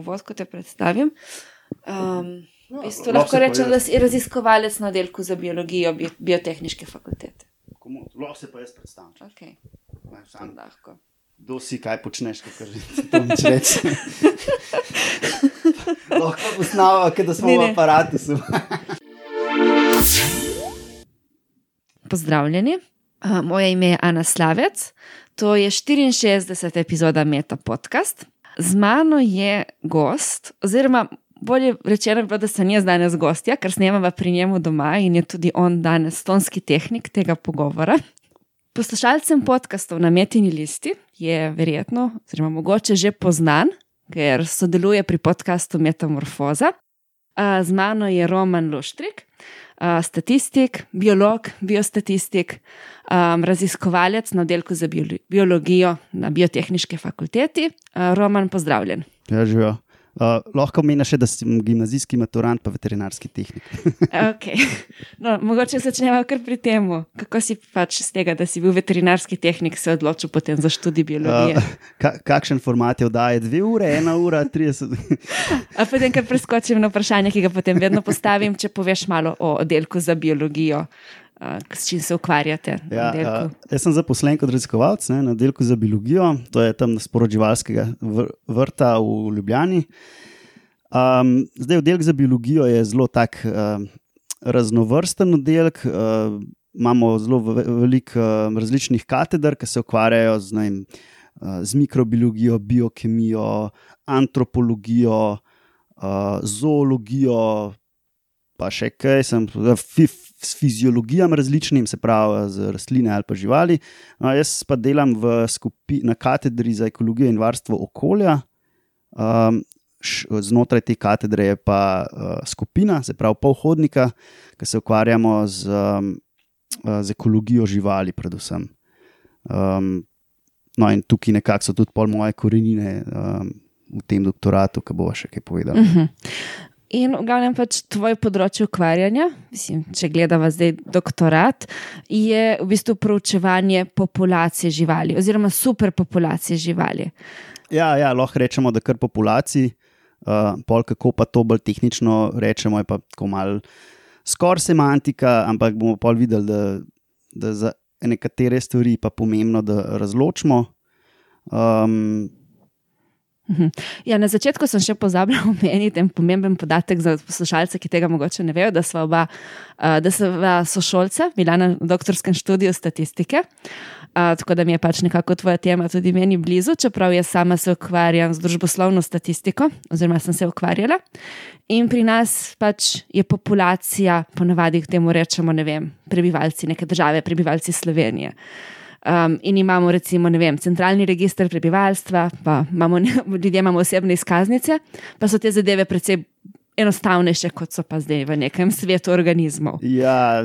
Vod, ko te predstavim. Um, v bistvu lahko rečem, da si raziskovalec na oddelku za biologijo bio, biotehniške fakultete. Komu? Lahko se pa jaz predstavim. Okay. Ne, sam, Lahko. kdo si, kaj počneš, kaj že nič reči. Lahko posnava, da smo Ne, v ne. aparatu. Pozdravljeni. Moje ime je Ana Slavec, to je 64. epizoda Meta Podcast. Z mano je gost, oziroma bolje rečeno, da sem jaz danes gostja, ker snemava pri njemu doma in je tudi on danes tonski tehnik tega pogovora. Poslušalcem podkastov na Metini listi je verjetno, oziroma mogoče že poznan, ker sodeluje pri podkastu Metamorfoza. Z mano je Roman Luštrik, a, statistik, biolog, biostatistik, um, raziskovalec na oddelku za biolo biologijo na biotehniški fakulteti. A, Roman, pozdravljen. Ja, živijo. Uh, lahko meni še, da sem gimnazijski maturant, pa veterinarski tehnik. Okay. No, mogoče začnemo kar pri tem, kako si pač z tega, da si bil veterinarski tehnik, se odločil potem za študij biologije. Uh, ka, kakšen format je oddaje? Dve ure, ena ura, trideset. A potem kar preskočim na vprašanje, ki ga potem vedno postavim, če poveš malo o oddelku za biologijo, s čim se ukvarjate. Ja, uh, jaz sem zaposlen kot raziskovalec ne, na oddelku za biologijo, to je tam sporoživalskega vr vrta v Ljubljani. Um, zdaj, oddelek za biologijo je zelo tak uh, raznovrsten oddelek. Uh, imamo zelo ve- veliko uh, različnih kateder, ki se ukvarjajo z, ne vem, uh, z mikrobiologijo, biokemijo, antropologijo, uh, zoologijo, pa še kaj, sem fi, s fiziologijami različnim, se pravi z rastline ali pa živali. No, jaz pa delam skupi, na katedri za ekologijo in varstvo okolja. Um, š, znotraj te katedre je pa uh, skupina, se pravi polhodnika, ki se ukvarjamo z, um, uh, z ekologijo živali, predvsem. Um, no, in tukaj nekako so tudi pol moje korenine um, v tem doktoratu, ki bo še kaj povedal. Mhm. In v glavnem pač tvoje področje ukvarjanja, mislim, če gledava zdaj doktorat, je v bistvu proučevanje populacije živali oziroma superpopulacije živali. Ja, ja, lahko rečemo, da kar populaciji, uh, pol kako pa to bolj tehnično rečemo, je pa tako mal skoraj semantika, ampak bomo pol videli, da, da za nekatere stvari pa pomembno, da razločimo. Um. Ja, na začetku sem še pozabila omeniti en pomemben podatek za poslušalce, ki tega mogoče ne vejo, da sva oba, uh, da sva sošolca, bila na doktorskem študiju statistike. Uh, tako da mi je pač nekako tvoja tema tudi meni blizu, čeprav jaz sama se ukvarjam z družboslovno statistiko, oziroma sem se ukvarjala. In pri nas pač je populacija, ponavadi k temu rečemo, ne vem, prebivalci neke države, prebivalci Slovenije. Um, in imamo, recimo, vem, centralni register prebivalstva, pa imamo, ljudje imamo osebne izkaznice, pa so te zadeve precej enostavnejše, kot so pa zdaj v nekem svetu organizmov. ja,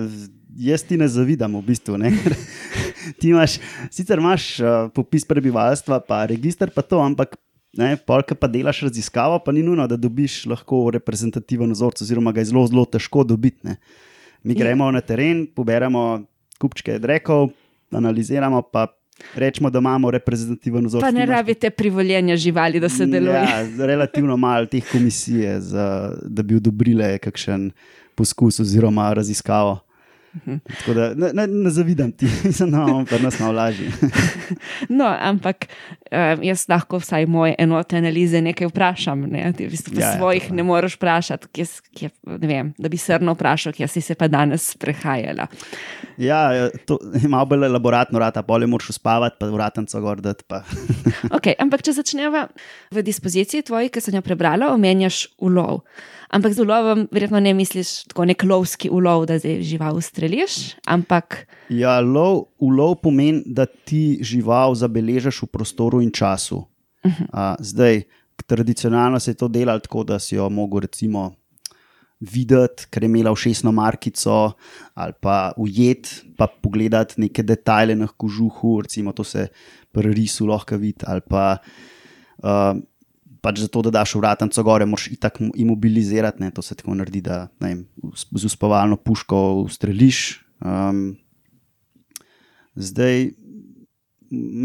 jaz ti ne zavidam, v bistvu. Ne? ti imaš, sicer imaš uh, popis prebivalstva, pa registr, pa to, ampak. Polka pa delaš raziskavo, pa ni nujno, da dobiš lahko reprezentativen vzorec, oziroma ga je zelo, zelo težko dobiti. Ne. Mi Ja. gremo na teren, poberemo kupčke drekov, analiziramo, pa rečemo, da imamo reprezentativen vzorec. Pa ne rabite privoljenja živali, da se deluje. Ja, relativno malo teh komisij, da bi odobrile kakšen poskus oziroma raziskavo. Tako da ne, ne, ne zavidam ti, imamo pri nas lažje. No, ampak um, jaz lahko vsaj moje enote analize nekaj vprašam. Ne? Ti v bistvu Ja, ja, ja, svojih to pa. ne moreš vprašati, kje, kje, ne vem, da bi srno vprašal, kje si se pa danes sprehajala. Ja, to je malo bolj elaboratno, rata, bolje moraš uspavati, pa vratanco gor dati. Pa. Okay, ampak če začneva v dispoziciji tvoji, ki sem jo prebrala, omenjaš ulov. Ampak z ulovom verjetno ne misliš tako nek lovski ulov, da zdaj žival ustreliš, ampak Ja, lov, ulov pomeni, da ti žival zabeležiš v prostoru in času. A, zdaj, tradicionalno se je to delalo tako, da si jo mogel recimo videti, ker je imela všesno markico, ali pa ujet, pa pogledati neke detajle na kožuhu, recimo to se pri risu lahko vidi, ali pa. Uh, Pač zato, da daš vratnico gore, moraš itak imobilizirati, ne? to se tako naredi, da vem, z uspavalno puško ustreliš. Um, zdaj,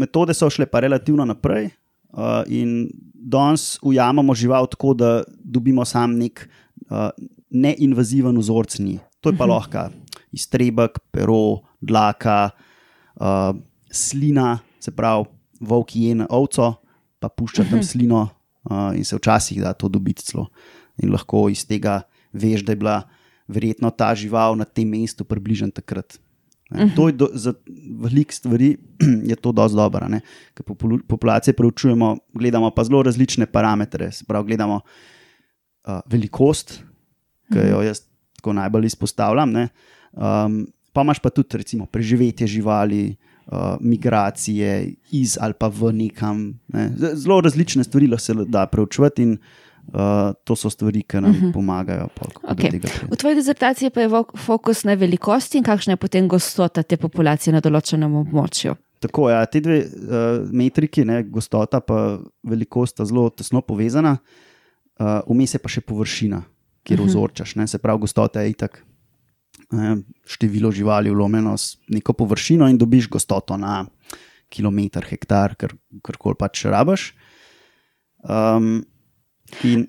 metode so šle pa relativno naprej. uh, in danes ujamemo žival tako, da dobimo sam nek uh, neinvaziven vzorc. Ni. To je pa -huh. lahko iztrebek, pero, dlaka, uh, slina, se pravi, volk je na ovco, pa pušča tam slino uh, in se včasih da to dobiti celo. In lahko iz tega veš, da je bila verjetno ta žival na tem mestu približen takrat. Ne. To je do, za veliko stvari je to dosti dobro. Ker populacije preučujemo, gledamo pa zelo različne parametre. Prav, gledamo uh, velikost, ki jo jaz tako najbolj izpostavljam. Um, pa imaš pa tudi recimo, preživetje živali, uh, migracije iz ali pa v nekam. Ne. Zelo različne stvari se da preučevati. In, Uh, to so stvari, ki nam uh mhm. -huh. pomagajo. Okay. V tvoji dizertaciji pa je fokus na velikosti in kakšna je potem gostota te populacije na določenem območju. Tako je, ja, te dve uh, metriki, ne, gostota in velikost, sta zelo tesno povezana, uh, vmes je pa še površina, kjer uh mhm. -huh. vzorčaš. Ne, se pravi, gostota je itak ne, število živali vlomljeno s neko površino in dobiš gostoto na kilometr, hektar, kar koli pač rabaš. Um, In...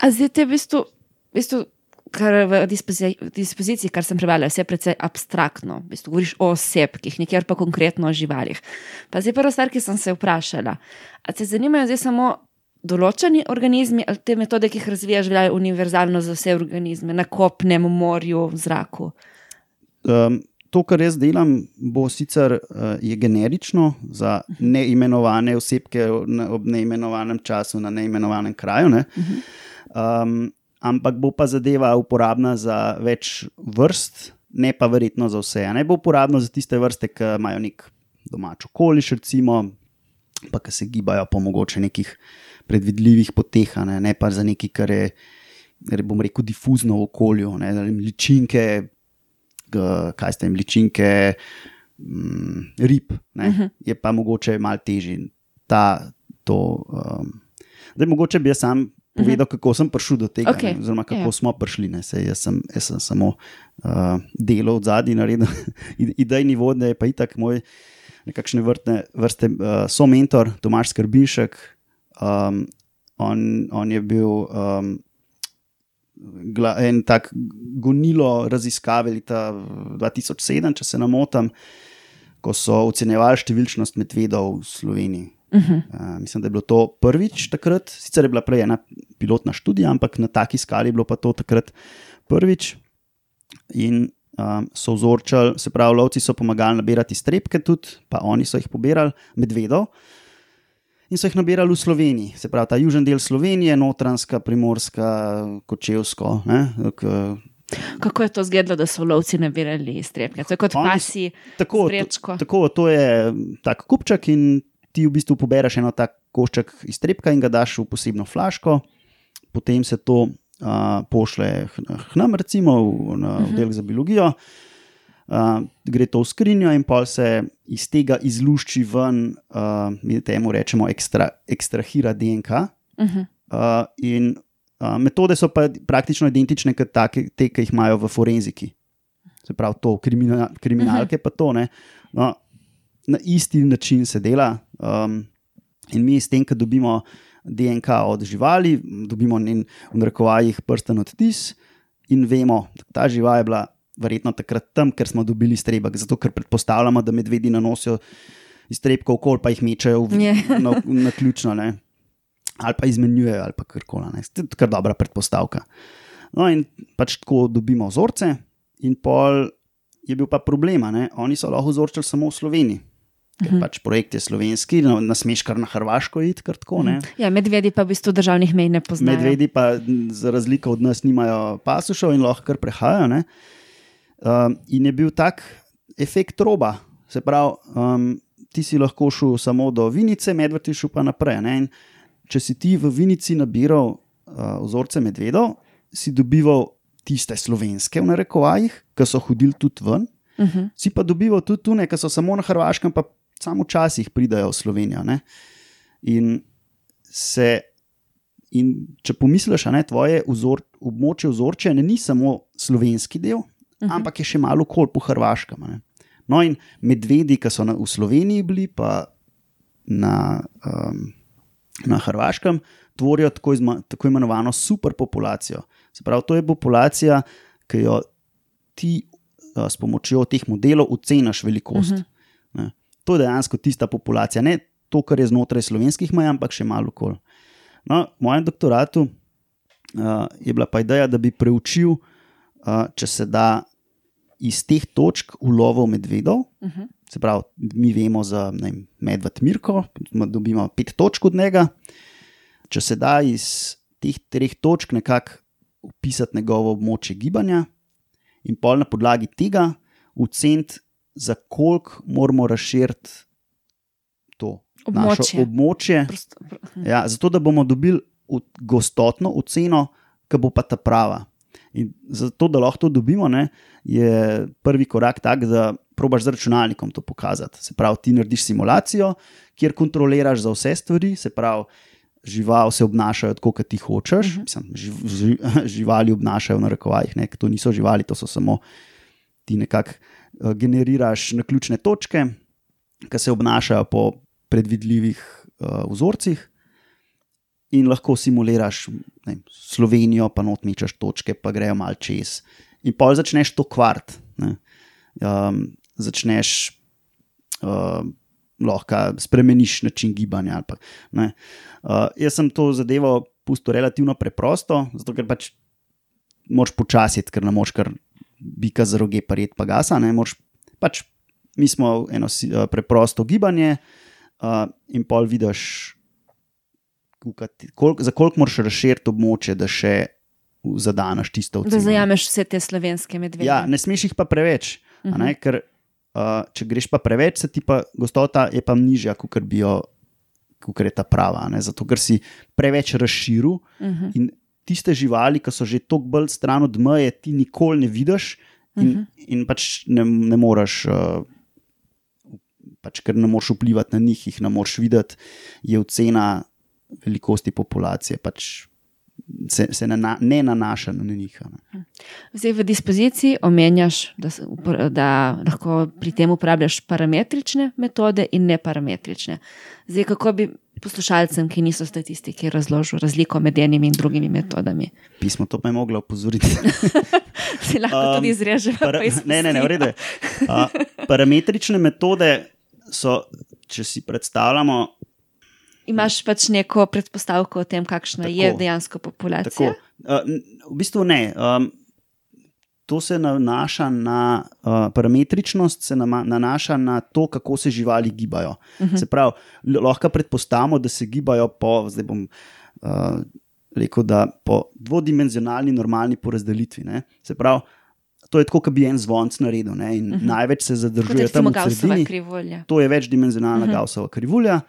A zdaj te v bistvu, v bistvu kar v dispoziciji, kar sem prebrala, vse je precej abstraktno. V bistvu govoriš o osebkih, nekjer pa konkretno o živalih. Pa zdaj prva stvar, ki sem se vprašala. A te zanimajo zdaj samo določeni organizmi ali te metode, ki jih razvijaš, veljajo univerzalno za vse organizme, na kopnem, v morju, v zraku? Um, to, kar jaz delam, bo sicer uh, generično za neimenovane osebke ob neimenovanem času na neimenovanem kraju. Ne? Um, ampak bo pa zadeva uporabna za več vrst, ne pa verjetno za vse. Ne bo uporabna za tiste vrste, ki imajo nek domač okoliš, recimo, pa ki se gibajo po mogoče nekih predvidljivih poteh, ne? ne pa za nekaj, kar je. Bomo rekel, difuzno v okolju, ne, ličinke, kaj ste jim ličinke, mm, rib, uh mhm. -huh. je pa mogoče malo težje. Um, mogoče bi jaz sam povedal, -huh. kako sem prišel do tega, okay. ne, oziroma kako. Ja. smo prišli. Sej, jaz, sem, jaz sem samo uh, delal od zadaj, naredil idejni vodne, je pa itak moj. Nekakšne vrtne, vrste uh, so mentor, Tomaš Skrbinšek. Um, on, on je bil um, en tak gonilo raziskave leta 2007, če se ne motim, ko so ocenjevali številčnost medvedov v Sloveniji. Uh -huh. uh, mislim, da je bilo to prvič takrat, sicer je bila prej ena pilotna študija, ampak na taki skali je bilo pa to takrat prvič. In um, so vzorčali, se pravi, lovci so pomagali nabirati strepke, tudi, pa oni so jih pobirali, medvedov in so jih nabirali v Sloveniji, se pravi ta južni del Slovenije, notranska, primorska, kočevsko. Kako je to zgledalo, da so lovci nabirali strepke? To je kot pasi. Tako, to, tako, to je tak kupček in ti v bistvu pobereš eno tak košček iz strepka in ga daš v posebno flaško, potem se to uh, pošle k nam, recimo v, na mhm. oddelek za biologijo uh, gre to v skrinjo in pa se iz tega izlušči ven, uh, mi temu rečemo, ekstra, ekstrahira DNK. Uh -huh. uh, in uh, metode so pa praktično identične kot take, te, ki jih imajo v forenziki. Se pravi, to kriminal, kriminalke, uh -huh. pa to ne. No, na isti način se dela. Um, in mi s tem, ko dobimo DNK od živali, dobimo v narekovajih prsten odtis in vemo, da ta žival je bila verjetno takrat tam, ker smo dobili strebek, zato ker predpostavljamo, da medvedi nanosijo iztrebkov, kol pa jih mečejo v, na, na ključno, ne? ali pa izmenjujejo, ali pa karkoli. To je kar dobra predpostavka. No, in pač tako dobimo vzorce, in pol je bil pa problem, oni so lahko vzorčili samo v Sloveniji. Ker mhm. pač projekt je slovenski, no, nas meš kar na Hrvaško, id kar tako. Ne? Ja, medvedi pa v bistvu državnih mej ne poznajo. Medvedi pa, za razliko od nas, nimajo pasušov in lahko kar prehajajo. Um, in je bil tak efekt roba. Se pravi, um, ti si lahko šel samo do Vinice, medved je šel pa naprej. Če si ti v Vinici nabiral uh, vzorce medvedov, si dobival tiste slovenske, v narekovajih, ki so hodili tudi ven. Uh mhm. -huh. Si pa dobival tudi tune, ki so samo na Hrvaškem, pa samo včasih pridajo v Slovenijo. In, se, in če pomisliš, da je tvoje vzor, območje vzorčja ni samo slovenski del, -huh. ampak je še malo kol po Hrvaškem. Ne? No, in medvedi, ki so na, v Sloveniji bili, pa na um, na Hrvaškem tvorijo tako, izma, tako imenovano superpopulacijo. Se pravi, to je populacija, ki jo ti uh, s pomočjo teh modelov oceniš velikost. Uh -huh. To je dejansko tista populacija, ne to, kar je znotraj slovenskih meja, ampak še malo okol. No, v mojem doktoratu uh, je bila pa ideja, da bi preučil, uh, če se da iz teh točk ulovov medvedov. Uh -huh. Se pravi, mi vemo za vem, medved Mirko, dobimo pet točk od njega. Če se da iz teh treh točk nekako upisati njegovo območje gibanja, in pol na podlagi tega oceniti, za koliko moramo razširiti to območje. območje ja, zato, da bomo dobili gostotno oceno, ki bo pa ta prava. In zato, da lahko to dobimo, ne, je prvi korak tak, da probaš z računalnikom to pokazati. Se pravi, ti narediš simulacijo, kjer kontroliraš za vse stvari, se pravi, živali se obnašajo tako, kot ti hočeš. Uh mhm. -huh. Mislim, živ, živ, živali obnašajo v narekovajih, ne, to niso živali, to so samo ti nekako uh, generiraš na ključne točke, ki se obnašajo po predvidljivih uh, vzorcih in lahko simuliraš ne, Slovenijo, pa notmičeš točke, pa grejo mal čez. In pa začneš to kvart. Um, začneš uh, lahko spremeniš način gibanja. Pa, uh, jaz sem to zadevo pustil relativno preprosto, zato ker pač moš počasiti, ker ne moš kar bika za roge, pa red pa gasa. Moč, pač, mi smo eno uh, preprosto gibanje uh, in pol vidiš kolik, za koliko moraš razširiti območje, da še zadaneš tisto vse. Da zajameš vse te slovenske medvede. Ja, ne smeš jih pa preveč. Uh -huh. ne, ker, uh, če greš pa preveč, se ti pa gostota je pa nižja, kot bi jo. Ker je ta prava, ne? zato ker si preveč razširil uh -huh. in tiste živali, ki so že tako bolj stran od meje, ti nikoli ne vidiš, in, uh -huh. in pač ne, ne moreš, uh, pač, ker ne moreš vplivati na njih, jih ne moreš videti, je ocena velikosti populacije, pač se, se na, ne nanaša na njih. Ne. Zdaj, v dispoziciji omenjaš, da, da lahko pri tem uporabljaš parametrične metode in neparametrične. Zdaj, kako bi poslušalcem, ki niso statistiki, razložil razliko med enimi in drugimi metodami? Pismo to pa je moglo opozoriti. Se lahko um, tudi izreže. Para, ne, ne, ne, v redu. Uh, parametrične metode so, če si predstavljamo, imaš pač neko predpostavko o tem, kakšna tako, je dejansko populacija? Uh, v bistvu ne. Um, to se nanaša na uh, parametričnost, se nanaša na to, kako se živali gibajo. Uh mhm. -huh. Se pravi, lahko predpostavimo, da se gibajo po, zdaj bom uh, rekel, da po dvodimenzionalni normalni porazdelitvi. Ne? Se pravi, To je tako, kot bi en zvonc naredil. Uh mhm. -huh. Največ se zadržuje tam v sredini. To je večdimenzionalna uh mhm. -huh. Gaussova krivulja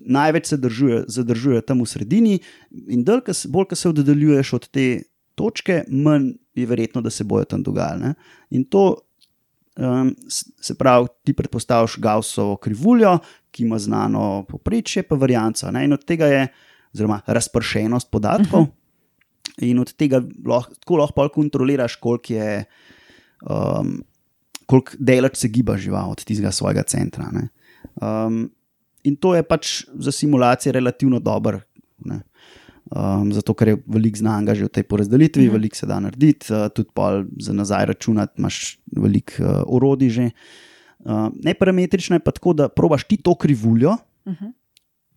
največ se držuje, zadržuje tam v sredini, in bolj, ko se oddaljuješ od te točke, manj je verjetno, da se bojo tam dogajali. In to um, se pravi, ti predpostavljaš Gaussovo krivuljo, ki ima znano poprečje, pa varianca. Ne? In od tega je oziroma, razpršenost podatkov, uh -huh. in od tega lahko, tako lahko kontroliraš, koliko je. Um, Koliko delač se giba žival od tistega svojega centra. Um, In to je pač za simulacije relativno dobro. Um, zato, ker je veliko znanga že v tej porazdelitvi, mhm. veliko se da narediti, uh, tudi za nazaj računati, imaš veliko uh, orodij že. Uh, Neparametrično je pa tako, da probaš ti to krivuljo mhm.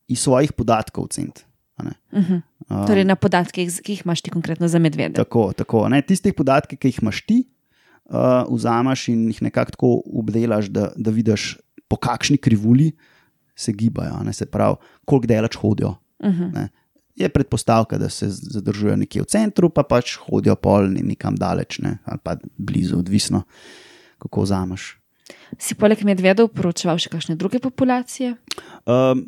iz svojih podatkov oceniti. Uh -huh. um, torej, na podatkih, ki jih imaš ti konkretno za medvede. Tako, tako. Tistih podatkov, ki jih imaš ti, uh, vzameš in jih nekako tako obdelaš, da, da vidiš, po kakšni krivulji se gibajo, ne, se pravi, koliko delač hodijo. Uh mhm. -huh. Je predpostavka, da se zadržujejo nekje v centru, pa pač hodijo pol nekam daleč ne, ali pa blizu, odvisno, kako vzameš. Si poleg medvedov poročal še kakšne druge populacije? Um,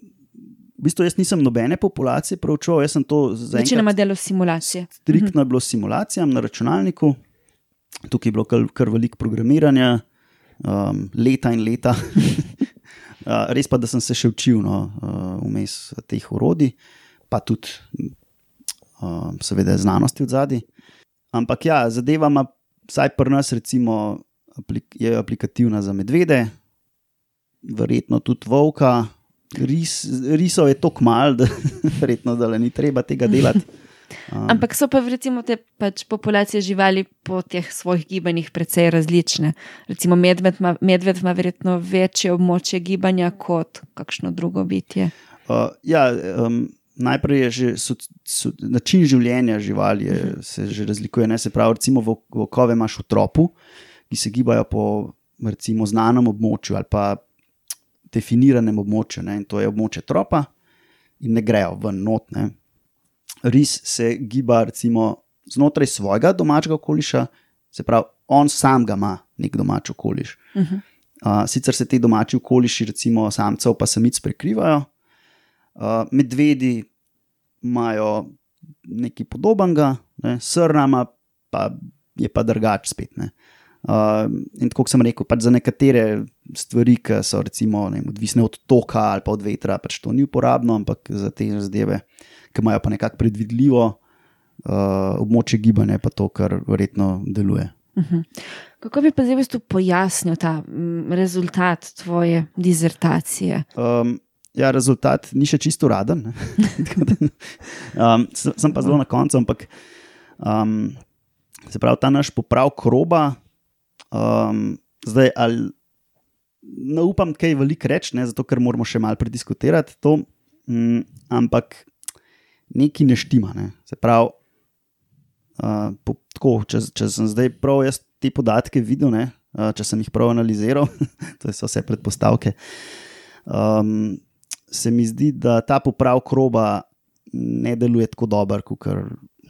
v bistvu jaz nisem nobene populacije proučeval, jaz sem to zaenkrat. Večinoma delo simulacije. Striktno uh -huh. je bilo simulacijam na računalniku, tukaj je bilo kar, kar veliko programiranja, um, leta in leta. res pa, da sem se še učil no, vmes teh urodij, pa tudi, uh, seveda, znanosti od zadaj. Ampak ja, zadeva ima, vsaj pri nas, recimo, aplik je aplikativna za medvede, verjetno tudi volka, ris, risov je tako malo, da verjetno da ni treba tega delati. Um. Ampak so pa recimo te pač populacije živali po teh svojih gibanjih precej različne. Recimo medved ima, medved ima verjetno večje območje gibanja kot kakšno drugo bitje. Uh, ja, um, najprej je že so, so, način življenja živali, je, mhm. se že razlikuje. Ne? Se pravi, recimo vokove imaš v tropu, ki se gibajo po recimo, znanem območju ali pa definiranem območju, ne? in to je območje tropa, in ne grejo ven not. Ne? Ris se giba recimo, znotraj svojega domačega okoliša, se pravi, on sam ga ima nek domač okoliš. Uh -huh. uh, sicer se ti domači okoliši, recimo samcev, pa samic prekrivajo, uh, medvedi imajo nekaj podobnega, ne? srnama pa je pa drugač spet. Ne? Uh, in tako sem rekel, pač za nekatere stvari, ki so recimo, vem, odvisne od toka ali pa od vetra, pač to ni uporabno, ampak za te zadeve, ki imajo pa nekako predvidljivo uh, območje gibanja, pa to, kar verjetno deluje. Uh mhm. -huh. Kako bi pa zdaj v bistvu pojasnil ta m, rezultat tvoje dizertacije? Um, ja, rezultat ni še čisto raden. um, sem pa zelo na koncu, ampak um, se pravi, ta naš popravek roba. Um, zdaj, ali ne upam, kaj veliko reči, zato ker moramo še malo prediskutirati to, um, ampak nekaj ne štima. Ne. Se pravi, uh, po, tako, če, če sem zdaj prav jaz te podatke videl, ne, uh, če sem jih prav analiziral, to so vse predpostavke. Um, se mi zdi, da ta popravek roba ne deluje tako dobro, kot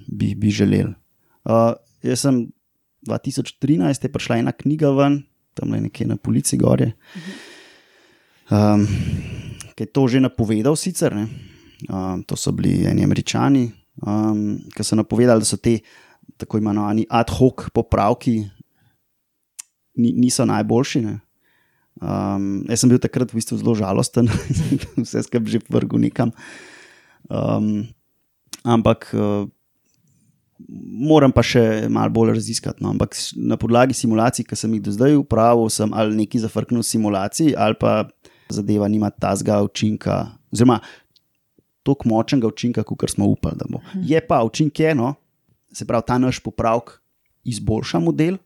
bi, bi želel. Uh, jaz sem 2013 je prišla ena knjiga ven, tam je nekje na polici gore. Um, ki je to že napovedal, sicer. Um, to so bili eni američani, um, ki so napovedali, da so te tako imenovani ad hoc popravki ni, niso najboljši. Um, jaz sem bil takrat v bistvu zelo žalosten, vse skupaj že vrgel nekam. Um, ampak. Uh, moram pa še malo bolj raziskati. No. Ampak na podlagi simulacij, ki sem jih do zdaj upravil, sem ali neki zafrknil simulaciji, ali pa zadeva nima tazga učinka, oziroma tako močnega učinka, kot smo upali, da bo. Mhm. Je pa učinek eno, se pravi, ta naš popravek izboljša model.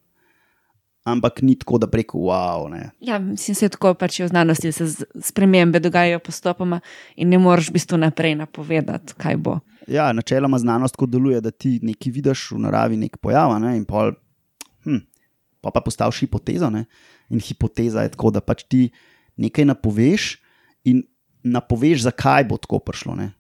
Ampak ni tako, da preko wow. Ne. Ja, mislim, se tako pač v znanosti, da se spremembe dogajajo postopoma in ne moreš v bistvu naprej napovedati, kaj bo. Ja, načeloma znanost tako deluje, da ti nekaj vidiš v naravi, nek pojav, ne, in pol, hm, pa, pa postaviš hipotezo. Ne, in hipoteza je tako, da pač ti nekaj napoveš in napoveš, zakaj bo tako prišlo. Ne.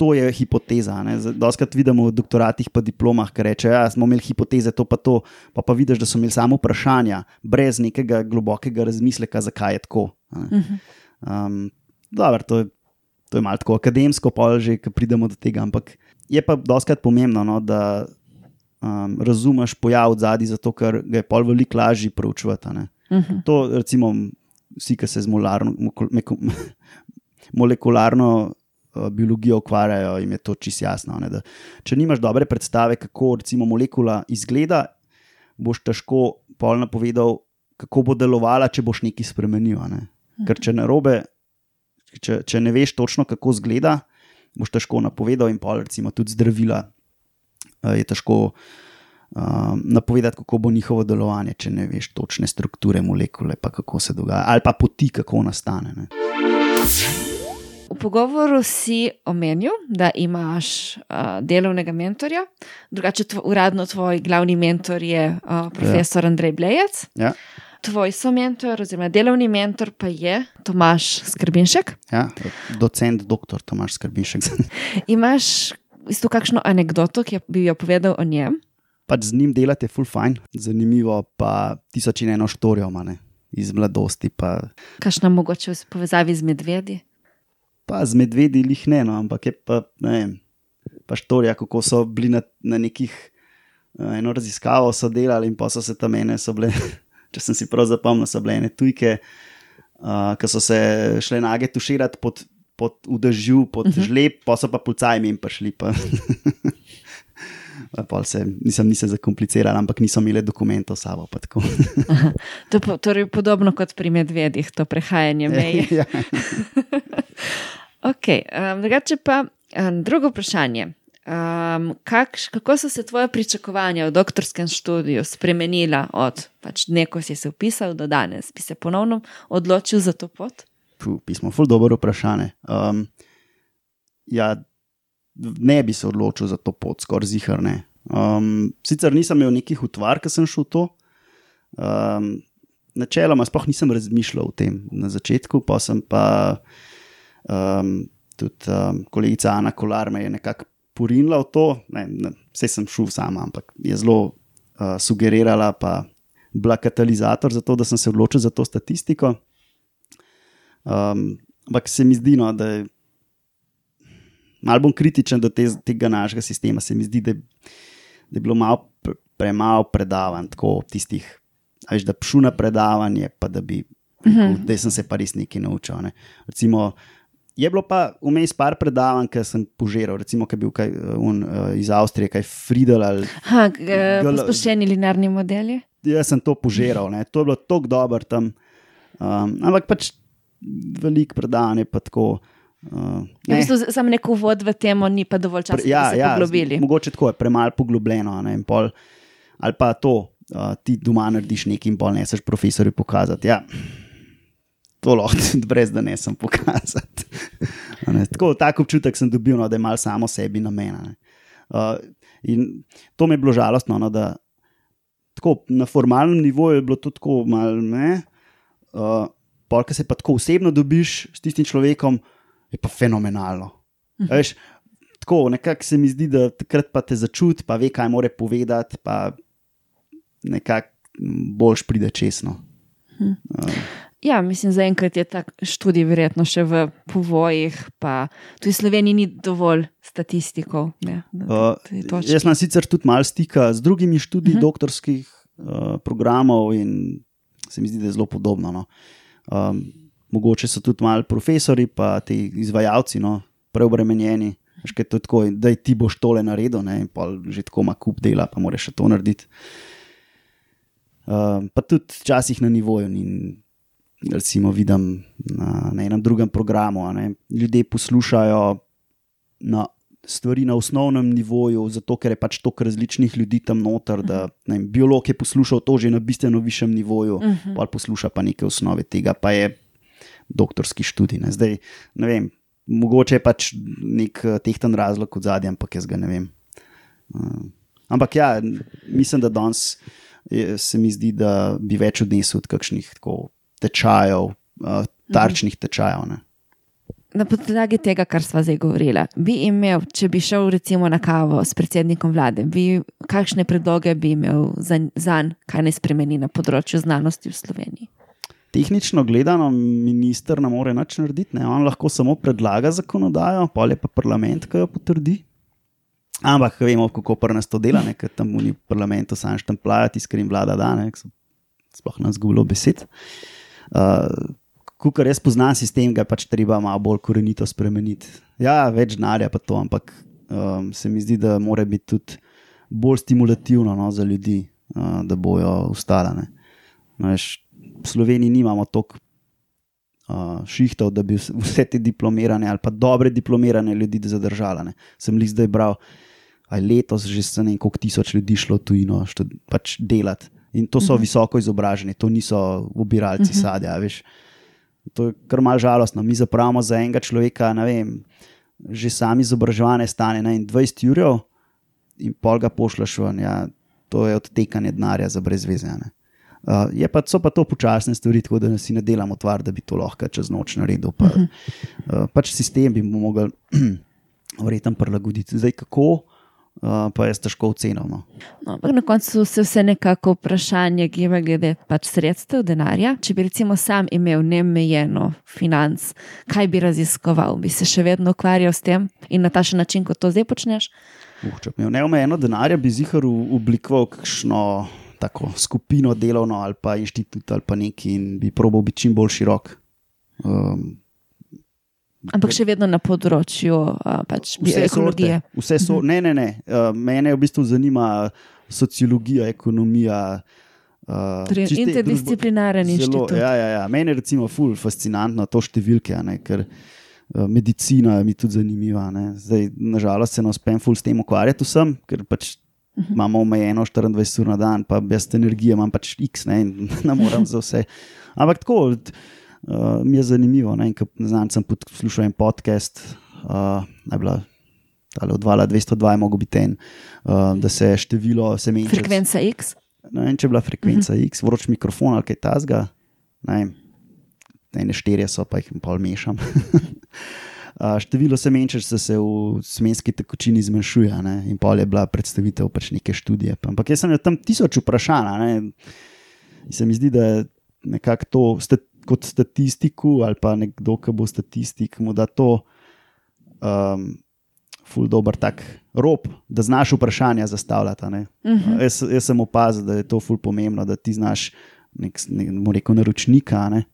To je hipoteza. Doskrat vidimo v doktoratih, pa diplomah, ki rečejo, da ja, smo imeli hipoteze, to pa to, pa, pa vidiš, da so imeli samo vprašanja, brez nekega globokega razmisleka, zakaj je tako. Um, dobro, to je to je malo tako akademsko, pa že, pridemo do tega. Ampak je pa doskrat pomembno, no, da um, razumeš pojav zadaj, zato ker ga je pol veliko lažje proučevati. Uh mhm. -huh. To, recimo, vsi, ki se z molarno, molekularno uh, biologijo ukvarjajo, jim je to čisto jasno. Ne, da, če nimaš dobre predstave, kako recimo molekula izgleda, boš težko pol napovedal. Kako bo delovala, če boš nekaj spremenil? Ne? Ker če na robe če, če ne veš točno, kako izgleda, boš težko napovedal, in pa recimo tudi zdravila. Uh, je težko uh, napovedati, kako bo njihovo delovanje, če ne veš točne strukture molekule, pa kako se dogaja, ali pa poti, kako nastane. Ne. V pogovoru si omenil, da imaš uh, delovnega mentorja, drugače tvo, uradno tvoj glavni mentor je uh, profesor ja. Andrej Blejec. Ja tvoj somentor, oziroma delovni mentor, pa je Tomaš Skrbinšek. Ja, docent, doktor Tomaš Skrbinšek. Imaš isto kakšno anegdoto, ki bi jo povedal o njem? Pač z njim delate full fine, zanimivo, pa tisoč in eno štorijo, mane, iz mladosti. Pa... Kakšno mogoče v povezavi z medvedi? Pa z medvedi jih ne, no, ampak je pa ne vem. Pa štorija, kako so bili na, na nekih, eno raziskavo so delali in pa so se tam ene, so bile če sem si prav zapomnil, so bile ene tujke, uh, ki so se šle nage tuširati pod, pod udežju, pod uh mhm. -huh. žleb, pa so pa pucajmi jim prišli. Pa. Se, nisem, nisem zakompliciral, ampak nisem imel dokumentov s sabo. to je torej podobno kot pri medvedih, to prehajanje meje. ja. Okay, um, drugače pa um, drugo vprašanje. Um, kakš, kako so se tvoje pričakovanja v doktorskem študiju spremenila od pač dne, ko si se upisal, do danes? Bi se ponovno odločil za to pot? Puh, pismo, ful dobro vprašanje. Um, ja, ne bi se odločil za to pot, skoraj ziharne. Um, sicer nisem imel nekih utvar, ker sem šel v to. Um, načeloma, sploh nisem razmišljal o tem na začetku, pa sem pa um, tudi um, kolegica Ana Kolar me je nekako porinila v to. Ne, ne, vse sem šel sama, ampak je zelo uh, sugerirala, pa bila katalizator za to, da sem se odločil za to statistiko. Um, ampak se mi zdi, no, da je malo bolj kritičen do te, tega našega sistema. Se mi zdi, da, da je bilo malo pre, premalo predavanj, tako tistih, veš, da pšu na predavanje, pa da bi. Uh -huh. Da sem se pa res nekaj naučil. Ne. Recimo, je bilo pa vmes par predavanj, ki sem požiral, recimo, ki je bil kaj, un, uh, iz Avstrije, kaj Friedel ali. Ha, sproščeni linearni modeli. Jaz sem to požiral, ne. to je bilo tako dobro tam. Um, ampak pač veliko predavanje pa tako. Uh, ne. ja, Samo neko vod v tem, ni pa dovolj časa, ja, da bi se ja, poglobili. Mogoče tako je premalo poglobljeno. Ne, pol, ali pa to, uh, ti doma narediš nekaj in pol ne seš profesorju pokazati. Ja, to lahko, brez da ne sem pokazati. ne, tako, tak občutek sem dobil, no, da je malo samo sebi namen. Uh, in to mi je bilo žalostno, no, da tako, na formalnem nivoju je bilo to tako malce. Uh, Pol, ki se pa tako osebno dobiš s tistim človekom, je pa fenomenalno. Mhm. Veš, tako, nekako se mi zdi, da takrat pa te začuti, pa ve, kaj more povedati, pa nekako boljš pride česno. Mhm. Uh. Ja, mislim, zaenkrat je ta študij verjetno še v povojih, pa tudi Sloveniji ni dovolj statistikov. Ne, uh, jaz imam sicer tudi malo stika z drugimi študiji uh mhm. -huh. doktorskih uh, programov in se mi zdi, da je zelo podobno. No. Um, mogoče so tudi malo profesori, pa ti izvajalci, no, preobremenjeni. Tako, da ti boš tole naredil, ne, in pa že tako ima kup dela, pa moraš še to narediti. Uh, pa tudi včasih na nivoju. Recimo, vidim na, na enem drugem programu, ne, ljudje poslušajo na stvari na osnovnem nivoju, zato ker je pač toliko različnih ljudi tam noter. Da, ne, biolog je poslušal to že na bistveno višjem nivoju, uh -huh. pa posluša pa neke osnove tega, pa je doktorski študij. Ne. Zdaj, ne vem, mogoče je pač nek uh, tehten razlog od zadnjem, ampak jaz ga ne vem. Uh, ampak ja, mislim, da danes se mi zdi, da bi več odnesel od kakšnih tečajev, uh, tarčnih tečajev. Ne. Na podlagi tega, kar smo zdaj govorili, bi imel, če bi šel recimo na kavo s predsednikom vlade, bi, kakšne predloge bi imel za njega, kaj naj spremeni na področju znanosti v Sloveniji? tehnično gledano, minister ne more nič narediti, ne? on lahko samo predlaga zakonodajo, pa je pa parlament, ki jo potrdi. Ampak vemo, kako prnas to dela, ker tam v parlamentu sam štemplajati, ker jim vlada danes, sploh nas zgubo besed. Uh, Kukor jaz poznam sistem, ga pač treba malo bolj korenito spremeniti. Ja, več denarja pa to, ampak um, se mi zdi, da mora biti tudi bolj stimulativno no, za ljudi, uh, da bojo ustale. V Sloveniji nimamo toliko uh, šihtov, da bi vse te diplomirane ali pa dobre diplomirane ljudi zadržali. Sem jih zdaj bral, aj letos že se ne koliko tisoč ljudi šlo tujino pač delati. In to so uh mhm. -huh. visoko izobraženi, to niso ubiralci uh mhm. -huh. sadja. Veš. To je kar mal žalostno. Mi zapravimo za enega človeka, ne vem, že sami izobraževanje stane na 20 ur, in pol ga pošljaš ven. Ja, to je odtekanje denarja za brezvezene. Uh, pa, so pa to počasne stvari, tako da si ne delamo tvar, da bi to lahko čez noč naredil. Pa, uh -huh. uh, pač sistem bi mogel verjetno prilagoditi. Zdaj, kako, uh, pa je težko ocenil. No. No, na koncu se vse nekako vprašanje giba glede pač sredstev, denarja. Če bi recimo sam imel neomejeno financ, kaj bi raziskoval, bi se še vedno ukvarjal s tem in na ta še način, kot to zdaj počneš. Uh, če bi imel neomejeno denarja, bi zihar oblikoval kakšno tako skupino delovno ali pa inštitut ali pa neki in bi probal biti čim bolj širok. Um, Ampak še vedno na področju pač, ekologije. Vse so, mhm. ne, ne, ne. Uh, mene v bistvu zanima sociologija, ekonomija. Uh, interdisciplinaren inštitut. Ja, ja, ja. Mene je recimo ful fascinantno to številke, ne, ker Uh, medicina mi tudi zanimiva. Ne. Zdaj, nažalost, se ne uspem ful s tem ukvarjati vsem, ker pač uh -huh. imamo omejeno 24 ur na dan, pa brez energije imam pač X, ne, in ne morem za vse. Ampak tako uh, mi je zanimivo. Ne, ne znam, sem poslušal en podcast, uh, najbolj. Ali od 202 je mogo biti en, uh, da se število semen. Frekvenca X. Ne vem, če je bila frekvenca uh -huh. X, vroč mikrofon ali kaj tasga. Ne, ne štirje so, pa jih pol mešam. Število semenčev se v semenski tekočini zmanjšuje, ne? in pol je bila predstavitev pač neke študije. Ampak jaz sem tam tisoč vprašanj. Se mi zdi, da je nekako to stat, kot statistiku ali pa nekdo, ki bo statistik, mu da to. Um, ful dober tak rob, da znaš vprašanja zastavljati. Uh Mhm. -huh. jaz, jaz sem opazil, da je to ful pomembno, da ti znaš nek, nek, rekel, naročnika. Ne?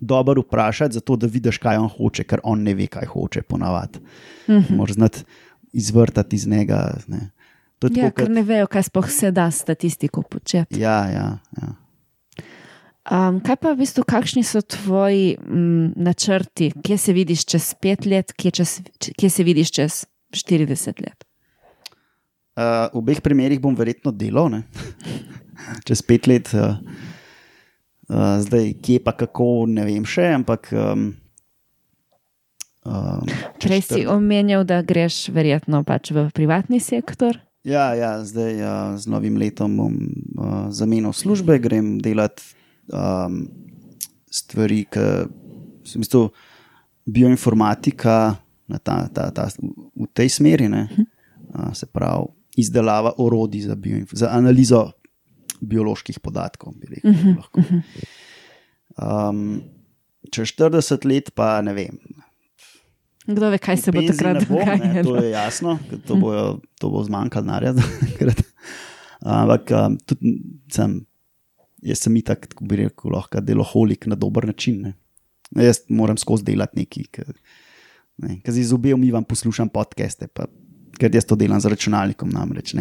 Dobro vprašati, zato da vidiš, kaj on hoče, ker on ne ve, kaj hoče, ponavadi. Uh Mhm. -huh. Moraš znati izvrtati iz njega. Ne? Ja, tako, ker ne vejo, kaj sploh se da statistiko početi. Ja, ja. ja. Um, kaj pa v bistvu, kakšni so tvoji m, načrti, kje se vidiš čez pet let, kje, čez, kje se vidiš čez 40 let? Uh, v obeh primerih bom verjetno delal, čez pet let, uh, uh, zdaj kje pa kako, ne vem še, ampak. Um, um, Prej si omenjal, da greš verjetno pač v privatni sektor. Ja, ja zdaj uh, z novim letom bom uh, zamenil službe, grem delati um, stvari, ki v bistvu bioinformatika ta, ta, ta, v tej smeri, ne, uh, se pravi izdelava orodij za, za analizo bioloških podatkov. Rekel, uh -huh. um, čez 40 let, pa ne vem. Kdo ve, kaj se bo takrat dogajalo? To je jasno, to bo, to bo zmanjkalo narja. Ampak um, tudi sem, jaz sem itak, tako bi rekel, lahko deloholik na dober način. Ne. Jaz moram skozi delati nekaj, ker z obe umivam, poslušam podcaste, pa, ker jaz to delam z računalnikom namreč.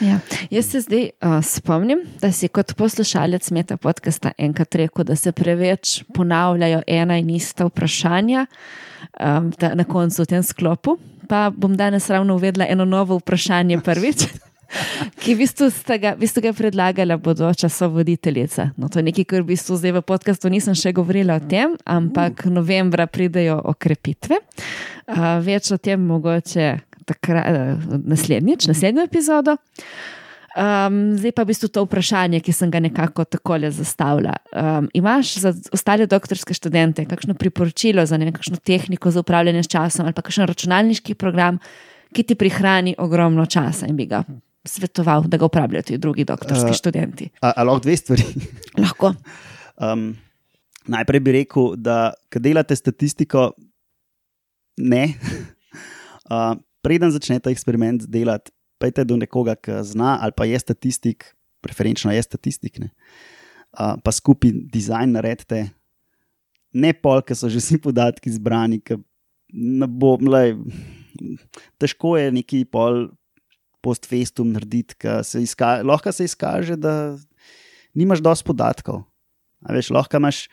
Ja. Jaz se zdaj uh, spomnim, da si kot poslušalec Meta podcasta enkrat rekel, da se preveč ponavljajo ena in ista vprašanja um, da, na koncu v tem sklopu. Pa bom danes ravno uvedla eno novo vprašanje prvič. Ki v bistvu ste ga, v bistvu ga predlagala bodoča sovoditeljica. No, to je nekaj, kar v bistvu zdaj v podkastu nisem še govorila o tem, ampak novembra pridejo okrepitve. Uh, več o tem mogoče takrat, naslednjič, naslednjo epizodo. Um, zdaj pa v bistvu to vprašanje, ki sem ga nekako takole zastavila. Um, imaš za ostale doktorske študente kakšno priporočilo za nekakšno tehniko za upravljanje s časom ali pa kakšen računalniški program, ki ti prihrani ogromno časa in bi ga svetoval, da ga uporabljajo tudi drugi doktorski uh, študenti? Ali lahko dve stvari? Lahko. Um, najprej bi rekel, da ko delate statistiko, ne. Uh, preden začnete eksperiment delati, pejte do nekoga, ki zna ali pa je statistik, preferenčno je statistik, ne, uh, pa skupaj dizajn naredite, ne pol, ki so že vsi podatki zbrani, ki ne bo, mlej, težko je neki pol post-festum narediti, se izka, lahko se izkaže, da nimaš dosti podatkov. A veš, lahko imaš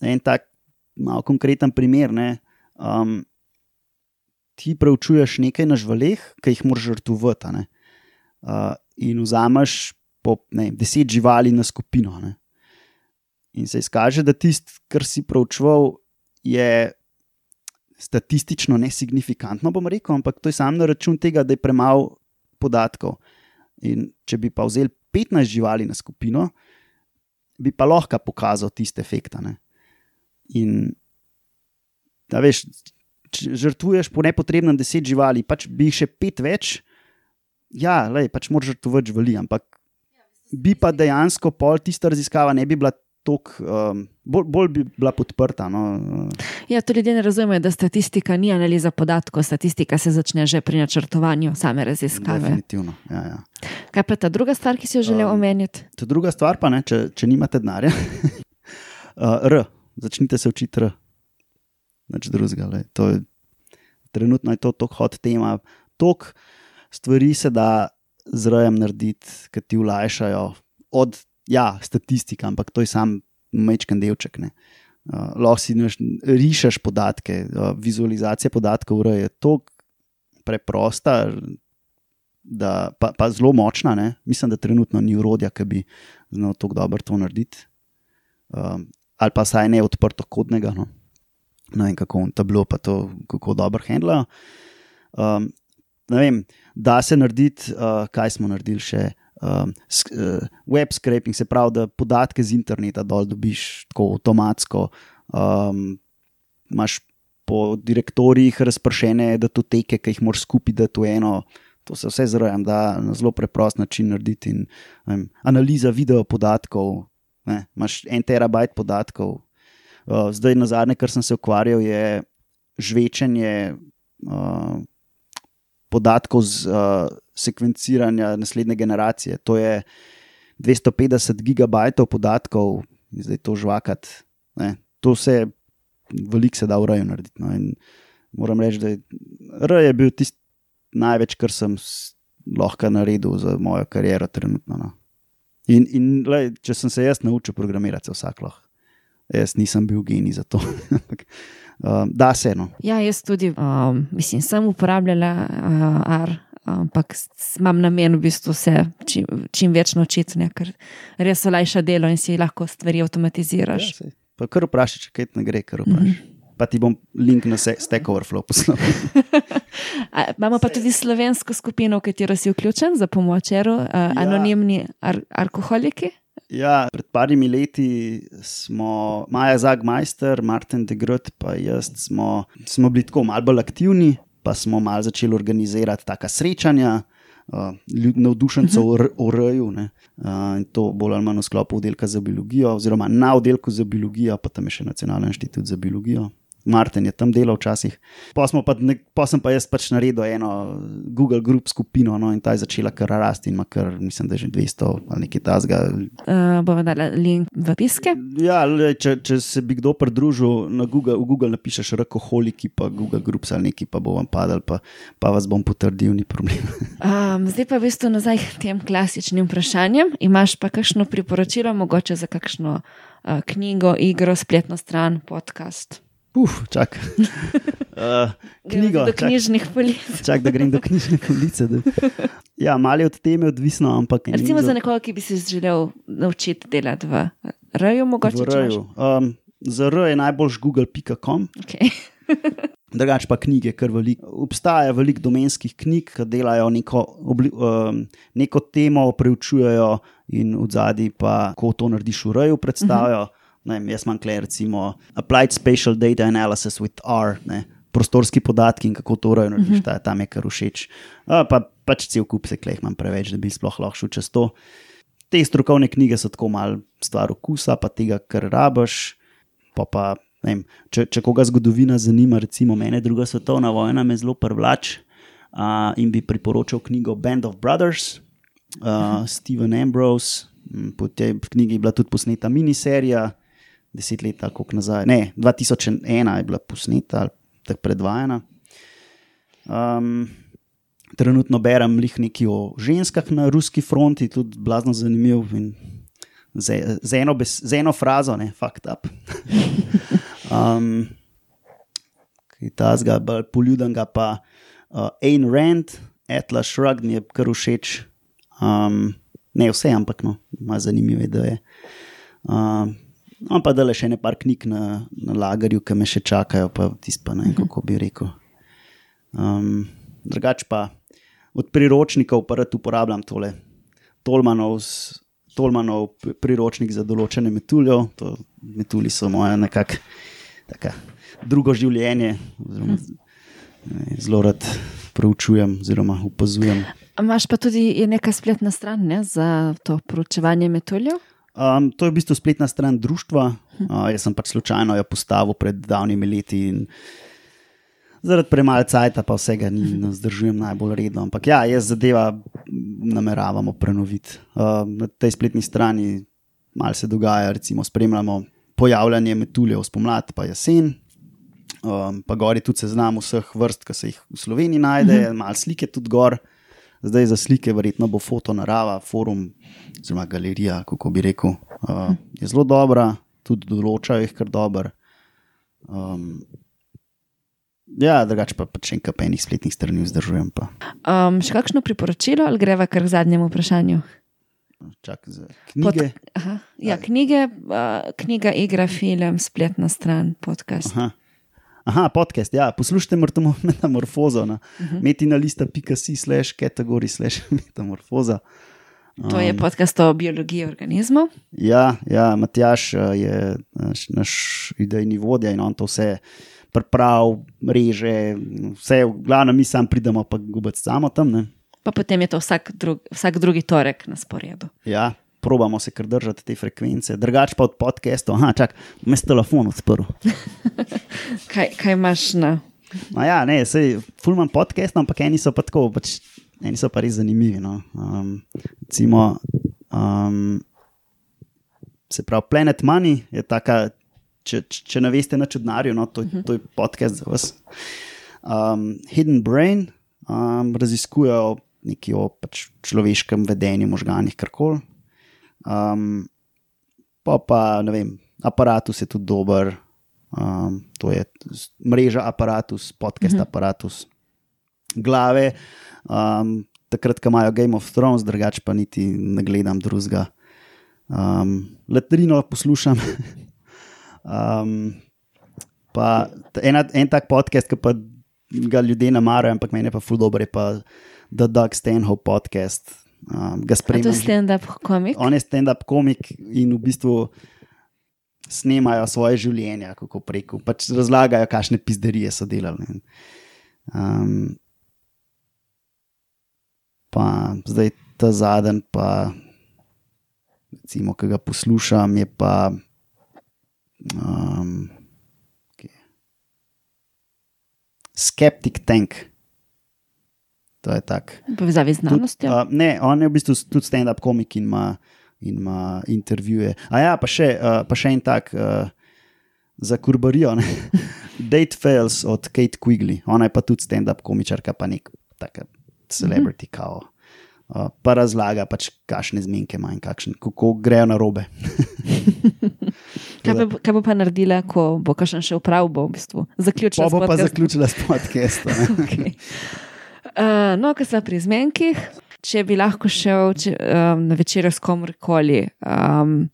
en tak malo konkreten primer. Ne, um, ti preučuješ nekaj na živalih, ki jih moraš žrtvovati. Uh, in vzameš po ne, deset živali na skupino. Ne. In se izkaže, da tisto, kar si preučeval, je statistično nesignifikantno, bom rekel, ampak to je samo na račun tega, da je premalo podatkov. In če bi pa vzel 15 živali na skupino, bi pa lahko pokazal tiste efekte. In da veš, žrtvuješ po nepotrebnem deset živali, pač bi jih še pet več, ja, lej, pač moraš žrtvovati živali, ampak bi pa dejansko pol tista raziskava ne bi bila. Tok, um, bolj, bolj bi bila podprta. No. Ja, to ljudje ne razumejo, da statistika ni analiza podatkov, statistika se začne že pri načrtovanju same raziskave. Definitivno. Ja, ja. Kaj pa ta druga stvar, ki si jo želel um, omeniti? Ta druga stvar, pa ne, če, če nimate denarja. uh, R, začnite se učiti R. Nič drugega. Je, trenutno je to tako hot tema. Tok stvari se da z rojem narediti, ki ti ulajšajo. Od, ja, statistika, ampak to je sam mečken delček. Uh, lahko si naš, rišeš podatke, uh, vizualizacija podatkov je tako preprosta, da, pa, pa zelo močna. Ne? Mislim, da trenutno ni urodja, ki bi znal tako dobro to narediti. Um, ali pa saj ne odprto kodnega. No? Ne vem, kako on tablo pa to kako dobro handla. Um, ne vem, da se narediti, uh, kaj smo naredili še. Um, uh, web scraping, se pravi, da podatke z interneta dol dobiš tako avtomatsko. Um, Imáš po direktorijih razpršene datoteke, ki jih moraš skupaj dati v eno. To se vse zrojam, da na zelo preprost način narediti. In, um, analiza video podatkov, ne, imaš en terabajt podatkov. Uh, zdaj, na zadnje, kar sem se ukvarjal, je žvečenje uh, podatkov z uh, sekvenciranja naslednje generacije. To je 250 gigabajtov podatkov, in zdaj to žvakati. Ne, to vse veliko se da v raju narediti. No. Moram reči, da je R je bil tisti največ, kar sem lahko naredil za mojo kariero trenutno. No. In, in lej, če sem se jaz naučil programirati, se vsak lahko. Jaz nisem bil genij za to. um, da se eno. Ja, jaz tudi, um, mislim, sem uporabljala uh, R, ampak imam namen v bistvu vse čim, čim več naučiti, ker res olajša delo in si lahko stvari avtomatiziraš. Ja, Pa kar vprašaj, če kaj ne gre, kar vprašaj. Mm -hmm. Pa ti bom link na Stack Overflow poslal. Imamo pa tudi slovensko skupino, v katero si vključen za pomoč, uh, ja. anonimni ar alkoholiki. Ja, pred parimi leti smo, Maja Zagmajster, Martin de Grot, pa jaz smo, smo bili tako malo bolj aktivni, pa smo malo začeli organizirati taka srečanja uh, navdušencev uh -huh. o raju. Uh, in to bolj ali manj v sklopu oddelka za biologijo, oziroma na oddelku za biologijo, pa tam je še Nacionalni inštitut za biologijo. Martin je tam delal včasih. Pa, pa, pa sem pa jaz pač naredil eno Google Group skupino no, in ta je začela kar rasti in ima kar, mislim, da je že 200 ali nekaj tasga. Uh, bomo dali link v piske. Ja, le, če, če se bi kdo pridružil na Google, v Google napišeš rakoholiki, pa Google Groups ali neki, pa bo vam padal, pa, pa vas bom potrdil, ni problem. um, zdaj pa v bistvu nazaj k tem klasičnim vprašanjem. Imaš pa kakšno priporočilo, mogoče za kakšno uh, knjigo, igro, spletno stran, podcast? Uf, čak. Uh, knjigo. Do knjižnih polic. Čak, da grem do knjižne police. Da. Ja, malo je od teme odvisno, ampak. Recimo za nekoga, ki bi se želel naučiti delati v Raju, mogoče. V Raju. Um, za R je najboljš google.com. Okay. Drugač pa knjige, ker veliko. Obstaja veliko domenskih knjig, ki delajo neko, obli, um, neko temo, preučujejo in v zadnji pa, ko to narediš v Raju, predstavijo. Uh -huh. Ne, jaz imam tukaj recimo Applied Spatial Data Analysis with R, ne, prostorski podatki in kako to urejeno, uh -huh. ta, tam je kar všeč. A, pa, pač cel kup se kleh imam preveč, da bi sploh lahko šel čez to. Te strokovne knjige so tako malo stvar okusa, pa tega, kar rabaš. Pa pa, vem, če, če koga zgodovina zanima, recimo mene, druga svetovna vojna me zelo privlač uh, in bi priporočal knjigo Band of Brothers, uh. Steven Ambrose. Po tej knjigi je bila tudi posneta miniserija, deset let, tako nazaj. Ne, 2001 je bila posneta ali tako predvajana. Um, trenutno berem nekaj o ženskah na ruski fronti, tudi blazno zanimiv. Z, z, eno bes, z eno frazo, ne, fucked up. um, ta zga, bolj poljuden, pa uh, Ayn Rand, Atlas Shrugged, mi je kar všeč. Um, ne vse, ampak no, ima zanimive ideje. Um, No, pa da le še ne par knjig na, na lagarju, ki me še čakajo, pa tisto pa ne vem, kako bi rekel. Um, drugač pa od priročnikov pa rad uporabljam tole. Tolmanov, Tolmanov priročnik za določene metulje. Metulji so moje nekako drugo življenje, oziroma zelo rad preučujem oziroma opazujem. Imáš pa tudi nekaj spletna stran ne, za to proučevanje metuljev? Um, to je v bistvu spletna stran društva. Uh, jaz sem pač slučajno jo postavil pred davnimi leti in zaradi premalo cajta, pa vsega ne zdržujem najbolj redno. Ampak ja, jaz zadeva nameravamo prenoviti. Uh, na tej spletni strani malo se dogaja, recimo, spremljamo pojavljanje metuljev spomladi, pa jesen. Um, pa gori tudi seznam vseh vrst, ki se jih v Sloveniji najde, uh -huh. malo slike tudi gor. Zdaj za slike, verjetno bo foto narava, forum, oziroma galerija, kako bi rekel, uh, je zelo dobra. tudi določajo jih kar dobro. Um, ja, drugače pa pač enkrat pa enih spletnih strani vzdržujem. Pa. Um, še kakšno priporočilo ali greva kar k zadnjemu vprašanju? Čak knjige. Pod, aha, ja, knjige, uh, knjiga, igra, film, spletna stran, podcast. Aha. Aha, podcast, ja, poslušajte metamorfozo na uh Mhm. -huh. metinalista.si slash kategori slash metamorfoza. To je podcast o biologiji organizmov. Ja, ja Matjaš uh, je naš, naš idejni vodja in on to vse pripravi, reže, vse, v glavnem mi sam pridemo, pa gubec samo tam. Ne? Pa potem je to vsak, drug, vsak drugi torek na sporedu. Ja, probamo se kar držati te frekvence, drugače pa od podcastov. Aha, čak, mes telefon odprl. Kaj, kaj imaš na? No, ja, ne, sej, fulman podcast, ampak eni so pa tako, pač, eni so pa res zanimivi. No. Um, recimo, um, se pravi, Planet Money je taka, če, če ne veste na čudnarju, no, to, to je podcast za vas. Um, Hidden Brain um, raziskujejo nekaj o pač, človeškem vedenju, možganih, karkoli. Um, pa pa, ne vem, aparatus je tudi dober. Um, to je mreža aparatus, podcast -huh. aparatus, glave. Um, takrat, ko imajo Game of Thrones, drugače pa niti ne gledam drugega. Um, Latrino poslušam. um, pa ena, en tak podcast, ki pa ga ljudje ne marajo, ampak meni je pa ful dobro, je pa The Doug Stanhope podcast. Um, ga A to spremljam. je stand-up komik? On je stand-up komik in v bistvu snemajo svoje življenje, kako preko, pač razlagajo, kakšne pizderije so delali. Um, pa zdaj ta zadnji, pa recimo, ki ga poslušam, je pa. Um, je? Skeptic Tank. To je tak. V povezavi z znanostjo. Tud, uh, ne, on je v bistvu tudi stand-up komik in ima, in ima intervjuje. A ja, pa še, uh, pa še en tak uh, za kurbarijo. Date Fails od Kate Quigley, ona je pa tudi stand-up komičarka, pa nek taka celebrity mm -hmm. kao. Uh, pa razlaga, pač, kakšne zmenke ima in kakšen, kako grejo na robe. Kaj, bo, kaj bo pa naredila, ko bo kakšen še uprav, bo v bistvu zaključila Pa bo pa zaključila s podcastom. Okay. Uh, no, ko smo pri zmenkih, če bi lahko šel če, um, na večer s komorkoli, um,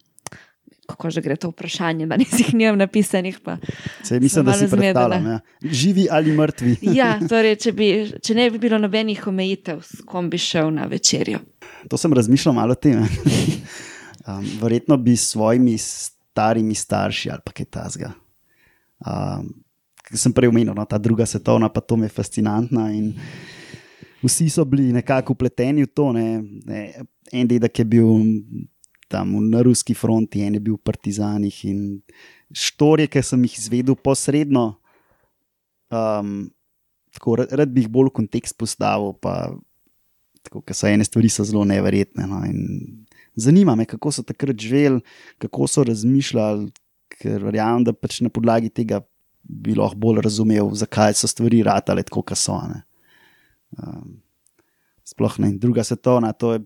kako že gre to vprašanje, da jih nimam napisanih. Sej, mislim, Sem da si predstavljam. Ja. Živi ali mrtvi. Ja, torej, če, bi, če ne bi bilo nobenih omejitev, s kom bi šel na večerjo. To sem razmišljal malo o tem. um, verjetno bi s svojimi starimi starši ali pa kaj tasga. Um, Ker sem prej omenil, no, ta druga svetovna, pa to mi je fascinantna. In vsi so bili nekako upleteni v to. Ne, ne, en dedek je bil tam na ruski fronti, en je bil v partizanih in štorje, ki sem jih izvedel posredno. Um, tako, rad, rad bi jih bolj v kontekst postavil, pa tako, ker so ene stvari so zelo neverjetne. No, zanima me, kako so takrat živeli, kako so razmišljali, ker verjamem, da pač na podlagi tega bi lahko bolj razumel, zakaj so stvari ratale tako, kot so. ne. Um, sploh ne. Druga svetovna, to je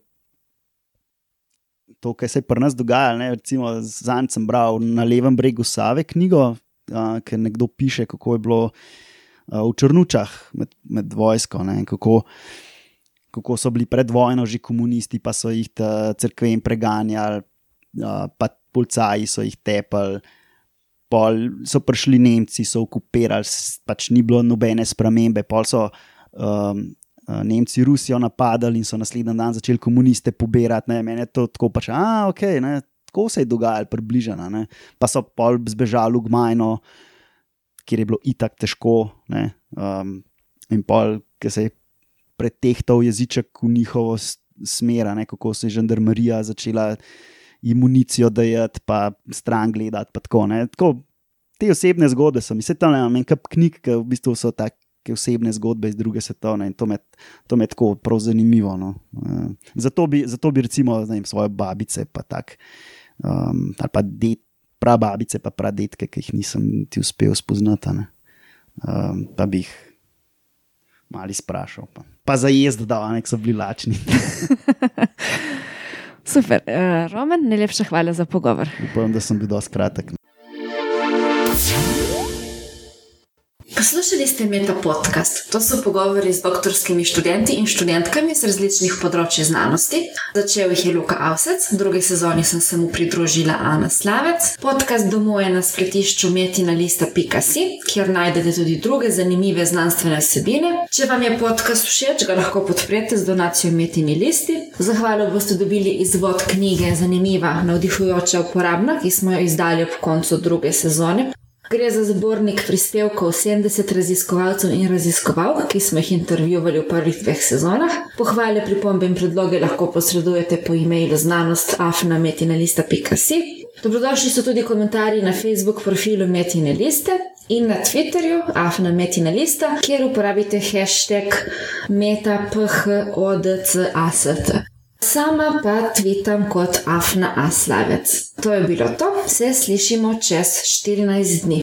to, kar se je pri nas dogajalo. ne. Recimo, zadnjič sem bral na levem bregu Save knjigo, uh, ker nekdo piše, kako je bilo uh, v Črnučah med, med vojsko. Ne, kako, kako so bili pred vojno že komunisti, pa so jih crkven preganjali, uh, pa policaji so jih tepali. Pol so prišli Nemci, so okupirali, pač ni bilo nobene spremembe. Pol so um, uh, Nemci Rusijo napadali in so naslednji dan začeli komuniste pobirati. Ne. Meni je to tako, pač, a, okay, ne, tako se je dogajalo, približano. Ne. Pa so pol zbežali v Gmajno, kjer je bilo itak težko. Ne. Um, in pol, ki se je pretehtal jeziček v njihovo smer, ne, kako se je žandarmerija začela imunicijo dajati, pa stran gledati. Pa tako, ne. tako, te osebne zgodbe so mi, se tam ne vem, kup knjig, ki v bistvu so take osebne zgodbe iz druge svetovne in to me, to me tako prav zanimivo. No. Uh, zato, bi, zato bi recimo vem, svoje babice, pa tak, um, ali pa det, prababice, pa pradetke, ki jih nisem ti uspel spoznati, um, pa bi jih mali sprašal. Pa, pa za jezd, da oni so bili lačni. Super, uh, Roman, najlepša hvala za pogovor. Upam, da sem bil dosti kratek. Poslušali ste Meta podcast. To so pogovori z doktorskimi študenti in študentkami z različnih področji znanosti. Začel jih je Luka Avsec, v drugi sezoni sem se mu pridružila Ana Slavec. Podcast domuje na spletišču metina.lista.si, kjer najdete tudi druge zanimive znanstvene vsebine. Če vam je podcast všeč, ga lahko podprete z donacijo Metini listi. Zahvalo boste dobili izvod knjige Zanimiva, navdihujoča, uporabna, ki smo jo izdali ob koncu druge sezone. Gre za zbornik prispevkov 70 raziskovalcev in raziskovalk, ki smo jih intervjuvali v prvih dveh sezonah. Pohvale, pripombe in predloge lahko posredujete po e-mailu znanost afnametinalista.si. Dobrodošli so tudi komentarji na Facebook profilu Metine Liste in na Twitterju afnametinalista, kjer uporabite hashtag metaphodcast. Sama pa tvitam kot Afna Aslavec. To je bilo to, se slišimo čez 14 dni.